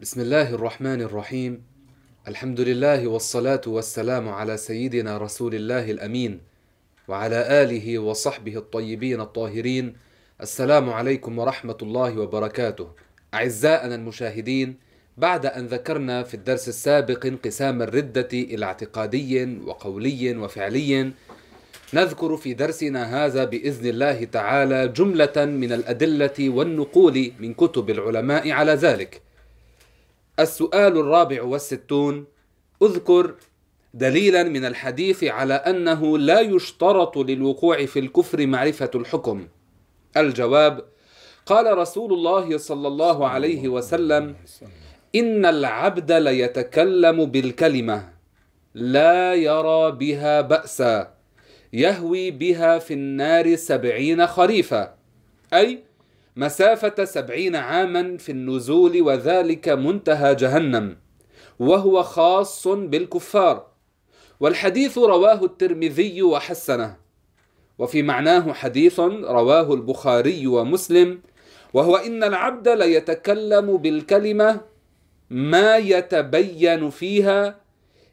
بسم الله الرحمن الرحيم الحمد لله والصلاة والسلام على سيدنا رسول الله الأمين وعلى آله وصحبه الطيبين الطاهرين السلام عليكم ورحمة الله وبركاته أعزائنا المشاهدين بعد أن ذكرنا في الدرس السابق انقسام الردة إلى اعتقادي وقولي وفعلي نذكر في درسنا هذا باذن الله تعالى جمله من الادله والنقول من كتب العلماء على ذلك السؤال الرابع والستون اذكر دليلا من الحديث على أنه لا يشترط للوقوع في الكفر معرفة الحكم. الجواب قال رسول الله صلى الله عليه وسلم إن العبد ليتكلم بالكلمة لا يرى بها بأسا يهوي بها في النار سبعين خريفا أي مسافة سبعين عاما في النزول وذلك منتهى جهنم وهو خاص بالكفار. والحديث رواه الترمذي وحسنه وفي معناه حديث رواه البخاري ومسلم وهو إن العبد ليتكلم بالكلمة ما يتبين فيها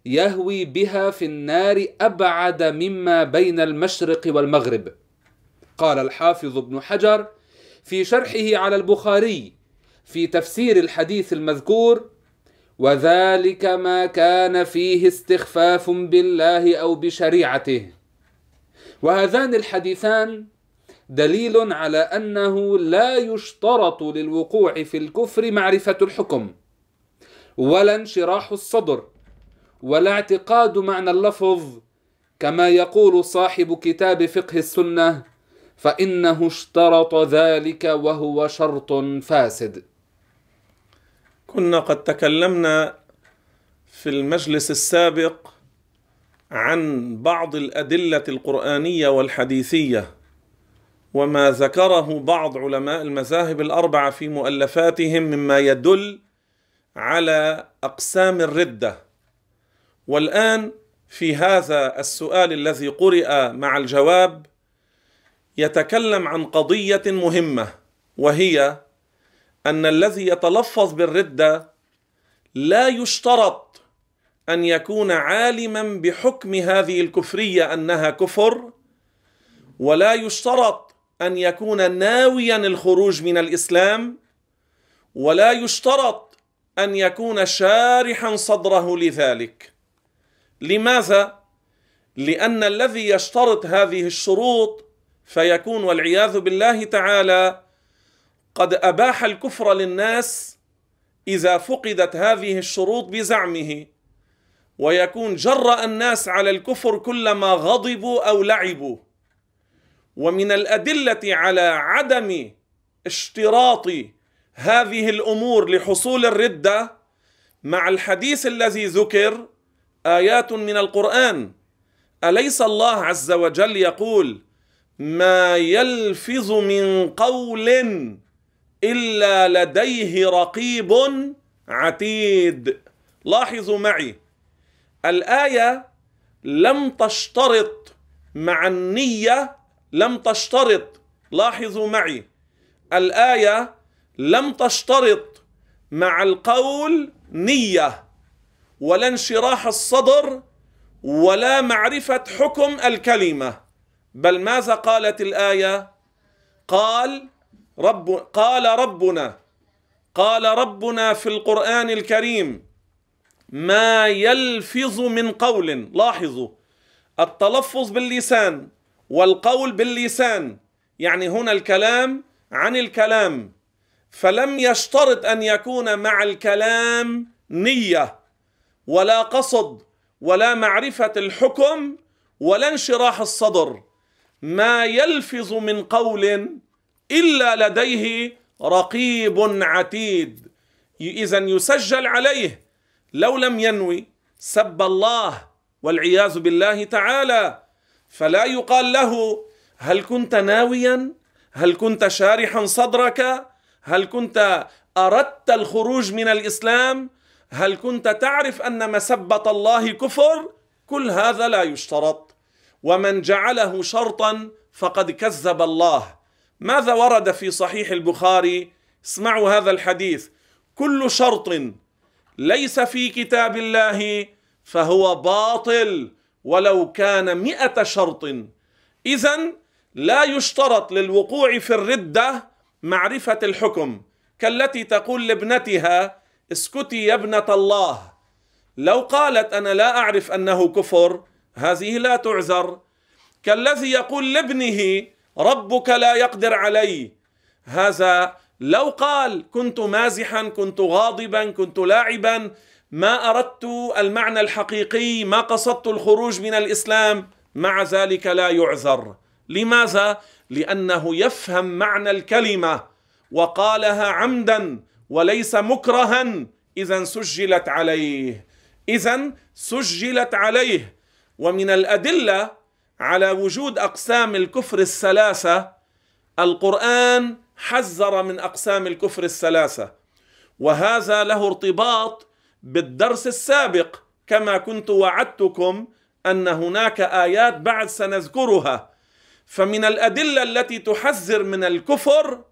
يهوي بها في النار أبعد مما بين المشرق والمغرب. قال الحافظ ابن حجر في شرحه على البخاري في تفسير الحديث المذكور وذلك ما كان فيه استخفاف بالله أو بشريعته. وهذان الحديثان دليل على أنه لا يشترط للوقوع في الكفر معرفة الحكم ولا انشراح الصدر ولا اعتقاد معنى اللفظ كما يقول صاحب كتاب فقه السنة فإنه اشترط ذلك وهو شرط فاسد. كنا قد تكلمنا في المجلس السابق عن بعض الأدلة القرآنية والحديثية وما ذكره بعض علماء المذاهب الأربعة في مؤلفاتهم مما يدل على أقسام الردة. والآن في هذا السؤال الذي قرئ مع الجواب يتكلم عن قضية مهمة وهي أن الذي يتلفظ بالردة لا يشترط أن يكون عالما بحكم هذه الكفرية أنها كفر ولا يشترط أن يكون ناويا الخروج من الإسلام ولا يشترط أن يكون شارحا صدره لذلك. لماذا؟ لأن الذي يشترط هذه الشروط فيكون والعياذ بالله تعالى قد أباح الكفر للناس إذا فقدت هذه الشروط بزعمه. ويكون جرأ الناس على الكفر كلما غضبوا أو لعبوا. ومن الأدلة على عدم اشتراط هذه الأمور لحصول الردة مع الحديث الذي ذكر آيات من القرآن. أليس الله عز وجل يقول ما يلفظ من قول إلا لديه رقيب عتيد. لاحظوا معي. الآية لم تشترط مع النية لم تشترط. لاحظوا معي. الآية لم تشترط مع القول نية ولا انشراح الصدر ولا معرفة حكم الكلمة. بل ماذا قالت الآية؟ قال رب قال ربنا قال ربنا في القرآن الكريم ما يلفظ من قول. لاحظوا التلفظ باللسان والقول باللسان يعني هنا الكلام عن الكلام. فلم يشترط أن يكون مع الكلام نية ولا قصد ولا معرفة الحكم ولا انشراح الصدر. ما يلفظ من قول إلا لديه رقيب عتيد. اذا يسجل عليه. لو لم ينوي سب الله والعياذ بالله تعالى. فلا يقال له هل كنت ناويا؟ هل كنت شارحا صدرك؟ هل كنت أردت الخروج من الإسلام؟ هل كنت تعرف أن مسبة الله كفر؟ كل هذا لا يشترط. ومن جعله شرطا فقد كذب الله. ماذا ورد في صحيح البخاري؟ اسمعوا هذا الحديث. كل شرط ليس في كتاب الله فهو باطل ولو كان مئة شرط. إذا لا يشترط للوقوع في الردة معرفة الحكم. كالتي تقول لابنتها اسكتي يا ابنة الله. لو قالت أنا لا أعرف أنه كفر هذه لا تعذر. كالذي يقول لابنه ربك لا يقدر علي. هذا لو قال كنت مازحا كنت غاضبا كنت لاعبا ما أردت المعنى الحقيقي ما قصدت الخروج من الإسلام. مع ذلك لا يعذر. لماذا؟ لأنه يفهم معنى الكلمة. وقالها عمدا وليس مكرها. اذا سجلت عليه. اذا سجلت عليه. ومن الأدلة على وجود أقسام الكفر الثلاثة القرآن حذر من أقسام الكفر الثلاثة وهذا له ارتباط بالدرس السابق كما كنت وعدتكم أن هناك آيات بعد سنذكرها. فمن الأدلة التي تحذر من الكفر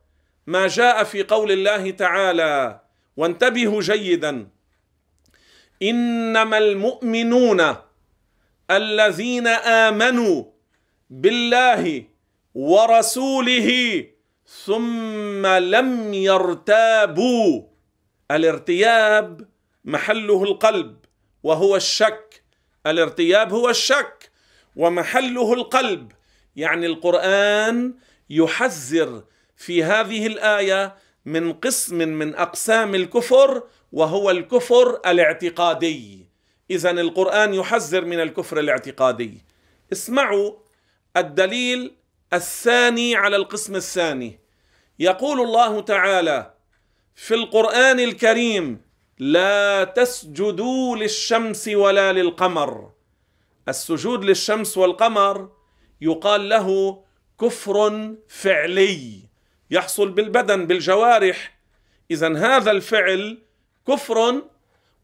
ما جاء في قول الله تعالى وانتبهوا جيدا إنما المؤمنون الذين آمنوا بالله ورسوله ثم لم يرتابوا. الارتياب محله القلب وهو الشك. الارتياب هو الشك ومحله القلب. يعني القرآن يحذر في هذه الآية من قسم من أقسام الكفر وهو الكفر الاعتقادي. اذا القرآن يحذر من الكفر الاعتقادي. اسمعوا الدليل الثاني على القسم الثاني. يقول الله تعالى في القرآن الكريم لا تسجدوا للشمس ولا للقمر. السجود للشمس والقمر يقال له كفر فعلي يحصل بالبدن بالجوارح. اذا هذا الفعل كفر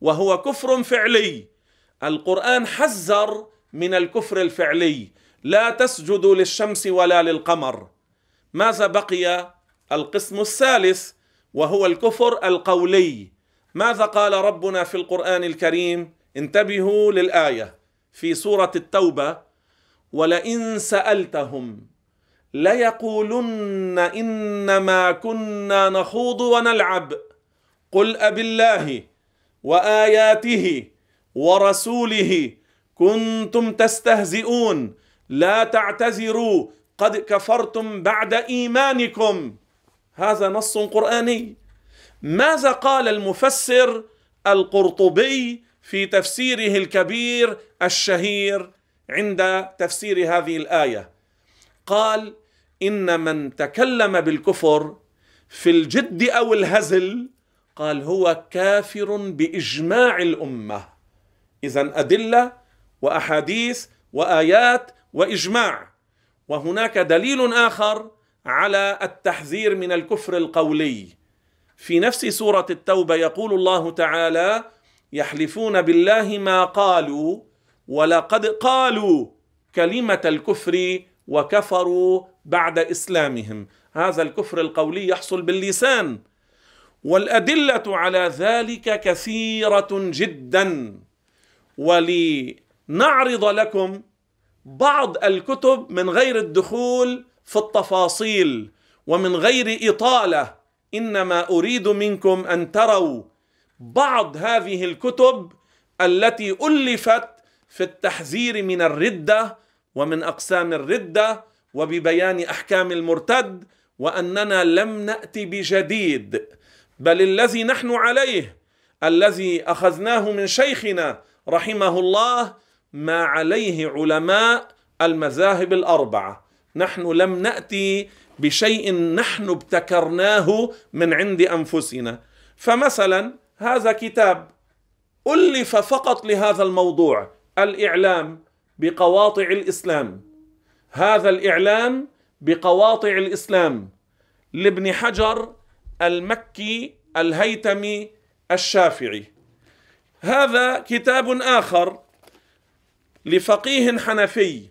وهو كفر فعلي. القرآن حذر من الكفر الفعلي. لا تسجدوا للشمس ولا للقمر. ماذا بقي؟ القسم الثالث وهو الكفر القولي. ماذا قال ربنا في القرآن الكريم؟ انتبهوا للآية في سورة التوبة. ولئن سالتهم ليقولن انما كنا نخوض ونلعب. قل أبالله وآياته ورسوله كنتم تستهزئون. لا تعتذروا قد كفرتم بعد إيمانكم. هذا نص قرآني. ماذا قال المفسر القرطبي في تفسيره الكبير الشهير عند تفسير هذه الآية؟ قال إن من تكلم بالكفر في الجد أو الهزل قال هو كافر بإجماع الأمة. اذا أدلة وأحاديث وآيات وإجماع. وهناك دليل آخر على التحذير من الكفر القولي. في نفس سورة التوبة يقول الله تعالى يحلفون بالله ما قالوا ولقد قالوا كلمة الكفر وكفروا بعد إسلامهم. هذا الكفر القولي يحصل باللسان. والأدلة على ذلك كثيرة جدا. ولنعرض لكم بعض الكتب من غير الدخول في التفاصيل ومن غير إطالة. إنما أريد منكم أن تروا بعض هذه الكتب التي ألفت في التحذير من الردة ومن أقسام الردة وببيان أحكام المرتد وأننا لم ناتي بجديد. بل الذي نحن عليه الذي أخذناه من شيخنا رحمه الله ما عليه علماء المذاهب الأربعة. نحن لم نأتي بشيء نحن ابتكرناه من عند أنفسنا. فمثلا هذا كتاب ألف فقط لهذا الموضوع الإعلام بقواطع الإسلام. هذا الإعلام بقواطع الإسلام. لابن حجر المكي الهيتمي الشافعي. هذا كتاب آخر لفقيه حنفي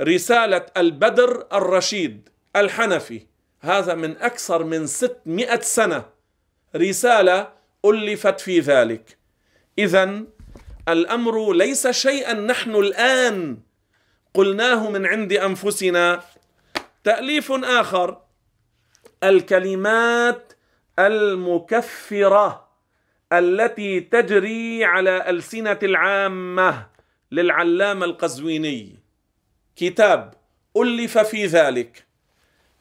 رسالة البدر الرشيد الحنفي. هذا من أكثر من 600 سنة رسالة ألفت في ذلك. إذا الأمر ليس شيئا نحن الآن قلناه من عند أنفسنا. تأليف آخر الكلمات المكفرة. التي تجري على ألسنة العامة للعلامة القزويني. كتاب ألف في ذلك.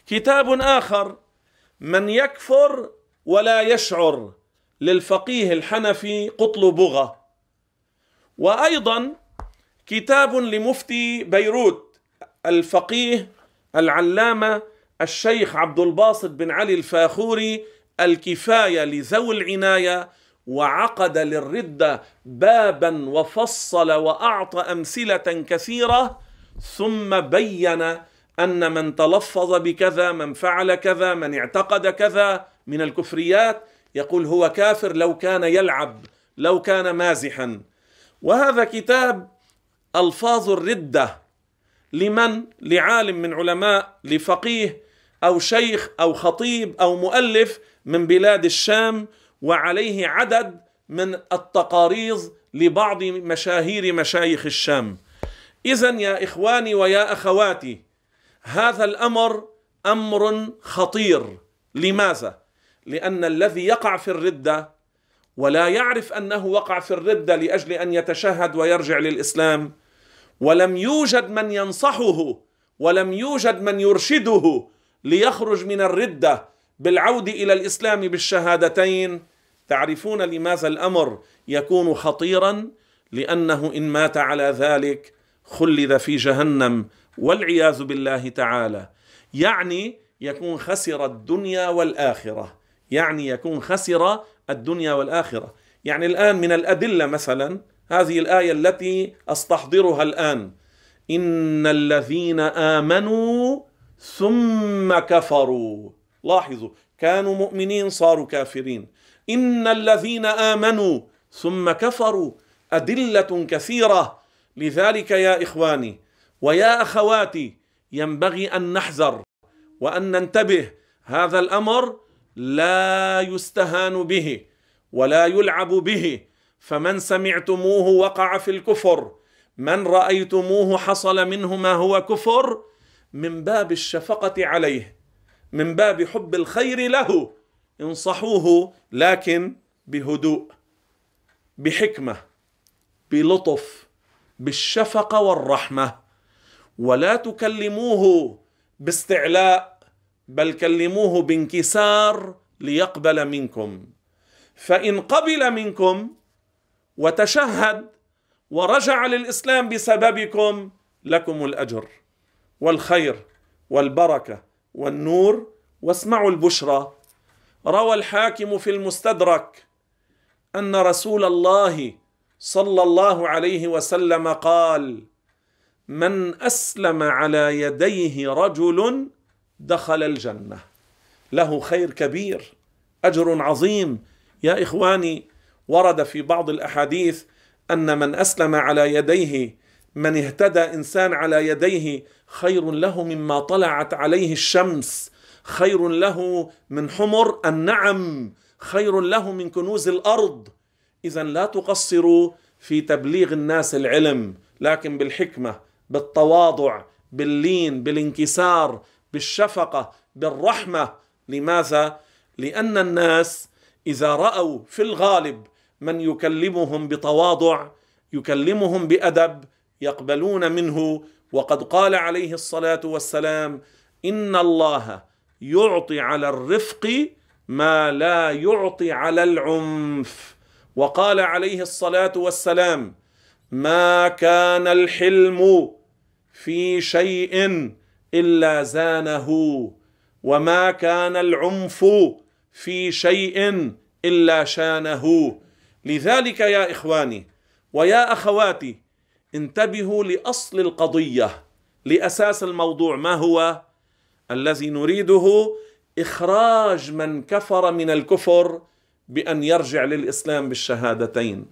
كتاب آخر من يكفر ولا يشعر للفقيه الحنفي قطل بغة. وأيضا كتاب لمفتي بيروت الفقيه العلامة الشيخ عبد الباسط بن علي الفاخوري الكفاية لذوي العناية وعقد للردة بابا وفصل وأعطى أمثلة كثيرة ثم بين أن من تلفظ بكذا من فعل كذا من اعتقد كذا من الكفريات يقول هو كافر لو كان يلعب لو كان مازحا. وهذا كتاب ألفاظ الردة لمن؟ لعالم من علماء لفقيه أو شيخ أو خطيب أو مؤلف من بلاد الشام وعليه عدد من التقاريض لبعض مشاهير مشايخ الشام. اذا يا إخواني ويا أخواتي هذا الأمر أمر خطير. لماذا؟ لأن الذي يقع في الردة ولا يعرف أنه وقع في الردة لأجل أن يتشهد ويرجع للإسلام ولم يوجد من ينصحه ولم يوجد من يرشده ليخرج من الردة بالعود إلى الإسلام بالشهادتين. تعرفون لماذا الأمر يكون خطيرا؟ لأنه إن مات على ذلك خلد في جهنم والعياذ بالله تعالى. يعني يكون خسر الدنيا والآخرة. يعني يكون خسر الدنيا والآخرة. يعني الآن من الأدلة مثلا هذه الآية التي أستحضرها الآن. إن الذين آمنوا ثم كفروا. لاحظوا كانوا مؤمنين صاروا كافرين. إن الذين آمنوا ثم كفروا أدلة كثيرة. لذلك يا إخواني ويا أخواتي ينبغي أن نحذر وأن ننتبه. هذا الأمر لا يستهان به ولا يلعب به. فمن سمعتموه وقع في الكفر من رأيتموه حصل منه ما هو كفر من باب الشفقة عليه. من باب حب الخير له. انصحوه لكن بهدوء بحكمة بلطف بالشفقة والرحمة. ولا تكلموه باستعلاء بل كلموه بانكسار ليقبل منكم. فإن قبل منكم وتشهد ورجع للإسلام بسببكم لكم الأجر والخير والبركة. والنور واسمعوا البشرى. روى الحاكم في المستدرك أن رسول الله صلى الله عليه وسلم قال من أسلم على يديه رجل دخل الجنة. له خير كبير أجر عظيم. يا إخواني ورد في بعض الأحاديث أن من أسلم على يديه من اهتدى إنسان على يديه خير له مما طلعت عليه الشمس خير له من حمر النعم خير له من كنوز الأرض. اذا لا تقصروا في تبليغ الناس العلم لكن بالحكمة بالتواضع باللين بالانكسار بالشفقة بالرحمة. لماذا؟ لأن الناس إذا رأوا في الغالب من يكلمهم بتواضع يكلمهم بأدب يقبلون منه. وقد قال عليه الصلاة والسلام إن الله يعطي على الرفق ما لا يعطي على العنف. وقال عليه الصلاة والسلام ما كان الحلم في شيء إلا زانه وما كان العنف في شيء إلا شانه. لذلك يا إخواني ويا أخواتي انتبهوا لأصل القضية لأساس الموضوع ما هو؟ الذي نريده إخراج من كفر من الكفر بأن يرجع للإسلام بالشهادتين.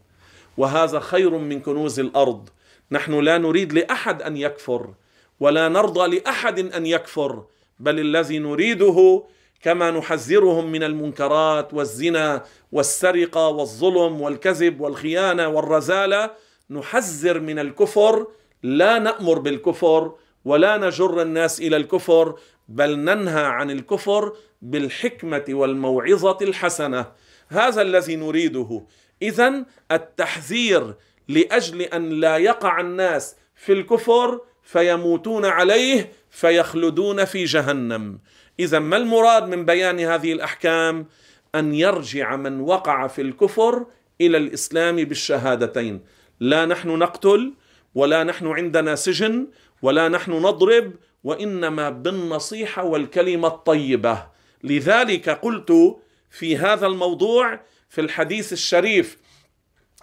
وهذا خير من كنوز الأرض. نحن لا نريد لأحد أن يكفر ولا نرضى لأحد أن يكفر بل الذي نريده كما نحذرهم من المنكرات والزنا والسرقة والظلم والكذب والخيانة والرزاله نحذر من الكفر لا نأمر بالكفر ولا نجر الناس إلى الكفر بل ننهى عن الكفر بالحكمة والموعظة الحسنة. هذا الذي نريده. اذا التحذير لأجل أن لا يقع الناس في الكفر فيموتون عليه فيخلدون في جهنم. اذا ما المراد من بيان هذه الأحكام؟ أن يرجع من وقع في الكفر إلى الإسلام بالشهادتين. لا نحن نقتل ولا نحن عندنا سجن ولا نحن نضرب وإنما بالنصيحة والكلمة الطيبة. لذلك قلت في هذا الموضوع في الحديث الشريف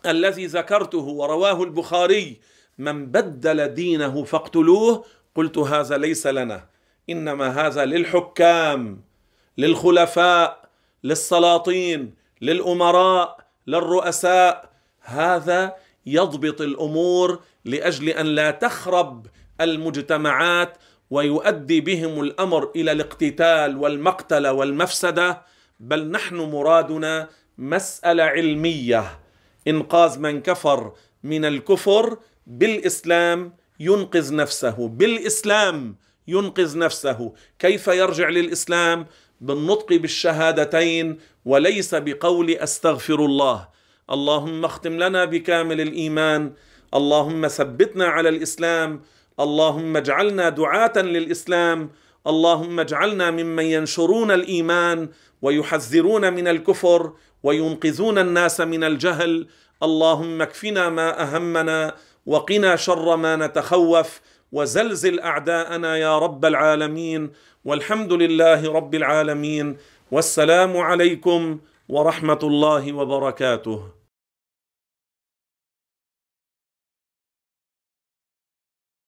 الذي ذكرته ورواه البخاري من بدل دينه فاقتلوه قلت هذا ليس لنا إنما هذا للحكام للخلفاء للسلاطين للأمراء للرؤساء هذا يضبط الأمور لأجل أن لا تخرب المجتمعات ويؤدي بهم الأمر إلى الاقتتال والمقتل والمفسدة بل نحن مرادنا مسألة علمية. إنقاذ من كفر من الكفر بالإسلام ينقذ نفسه بالإسلام ينقذ نفسه. كيف يرجع للإسلام؟ بالنطق بالشهادتين وليس بقول أستغفر الله. اللهم اختم لنا بكامل الإيمان. اللهم ثبتنا على الإسلام. اللهم اجعلنا دعاة للإسلام. اللهم اجعلنا ممن ينشرون الإيمان ويحذرون من الكفر وينقذون الناس من الجهل. اللهم اكفنا ما أهمنا وقنا شر ما نتخوف وزلزل أعداءنا يا رب العالمين. والحمد لله رب العالمين. والسلام عليكم ورحمة الله وبركاته.